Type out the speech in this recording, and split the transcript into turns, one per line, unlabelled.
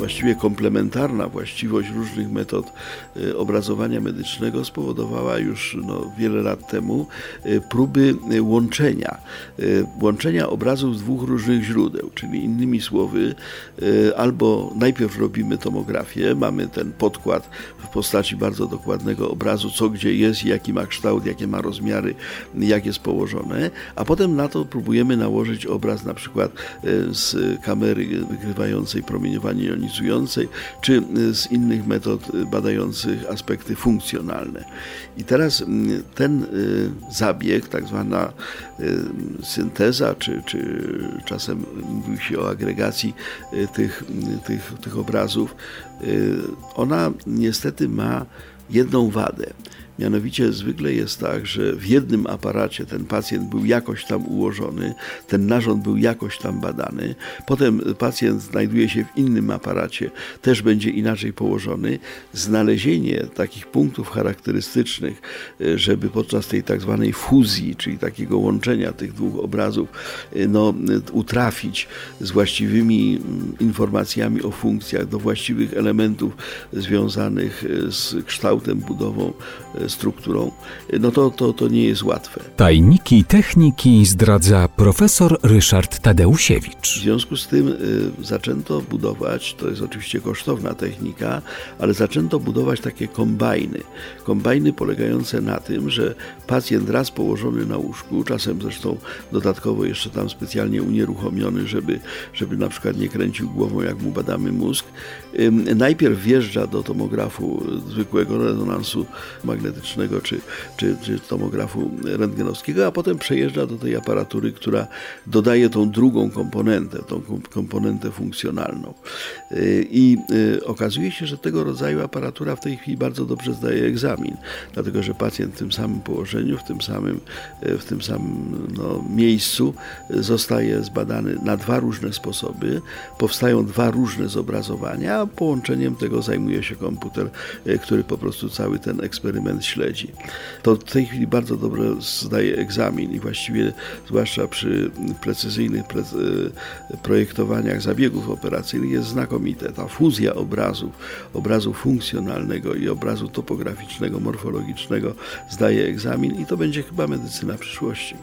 właściwie komplementarna właściwość różnych metod y, obrazowania medycznego spowodowała już no, wiele lat temu y, próby y, łączenia, łączenia obrazów z dwóch różnych źródeł, czyli innymi słowy, albo najpierw robimy tomografię, mamy ten podkład w postaci bardzo dokładnego obrazu, co gdzie jest, jaki ma kształt, jakie ma rozmiary, jak jest położone, a potem na to próbujemy nałożyć obraz na przykład z kamery wykrywającej promieniowanie jonizujące czy y, z innych metod y, badających aspekty funkcjonalne. I teraz mm, ten y, zabieg, tak zwana synteza, czy, czy czasem mówi się o agregacji tych, tych, tych obrazów, ona niestety ma jedną wadę. Mianowicie zwykle jest tak, że w jednym aparacie ten pacjent był jakoś tam ułożony, ten narząd był jakoś tam badany, potem pacjent znajduje się w innym aparacie, też będzie inaczej położony. Znalezienie takich punktów charakterystycznych, e, żeby podczas tej tak zwanej fuzji, czyli takiego łączenia tych dwóch obrazów, e, no, utrafić z właściwymi mm, informacjami o funkcjach do właściwych elementów związanych e, z kształtem, budową strukturą, no to, to, to nie jest łatwe.
Tajniki techniki zdradza profesor Ryszard Tadeusiewicz.
W związku z tym y, zaczęto budować, to jest oczywiście kosztowna technika, ale zaczęto budować takie kombajny. Kombajny polegające na tym, że pacjent raz położony na łóżku, czasem zresztą dodatkowo jeszcze tam specjalnie unieruchomiony, żeby, żeby na przykład nie kręcił głową, jak mu badamy mózg, y, najpierw wjeżdża do tomografu zwykłego rezonansu magnetycznego, magnetycznego czy, czy, czy tomografu rentgenowskiego, a potem przejeżdża do tej aparatury, która dodaje tą drugą komponentę, tą komponentę funkcjonalną. Y, I y, okazuje się, że tego rodzaju aparatura w tej chwili bardzo dobrze zdaje egzamin, dlatego że pacjent w tym samym położeniu, w tym samym, y, w tym samym no, miejscu zostaje zbadany na dwa różne sposoby, powstają dwa różne zobrazowania, a połączeniem tego zajmuje się komputer, który po prostu cały ten eksperyment śledzi. To w tej chwili bardzo dobrze zdaje egzamin i właściwie, zwłaszcza przy precyzyjnych pre projektowaniach zabiegów operacyjnych, jest znakomite. Ta fuzja obrazów, obrazu funkcjonalnego i obrazu topograficznego, morfologicznego zdaje egzamin i to będzie chyba medycyna przyszłości.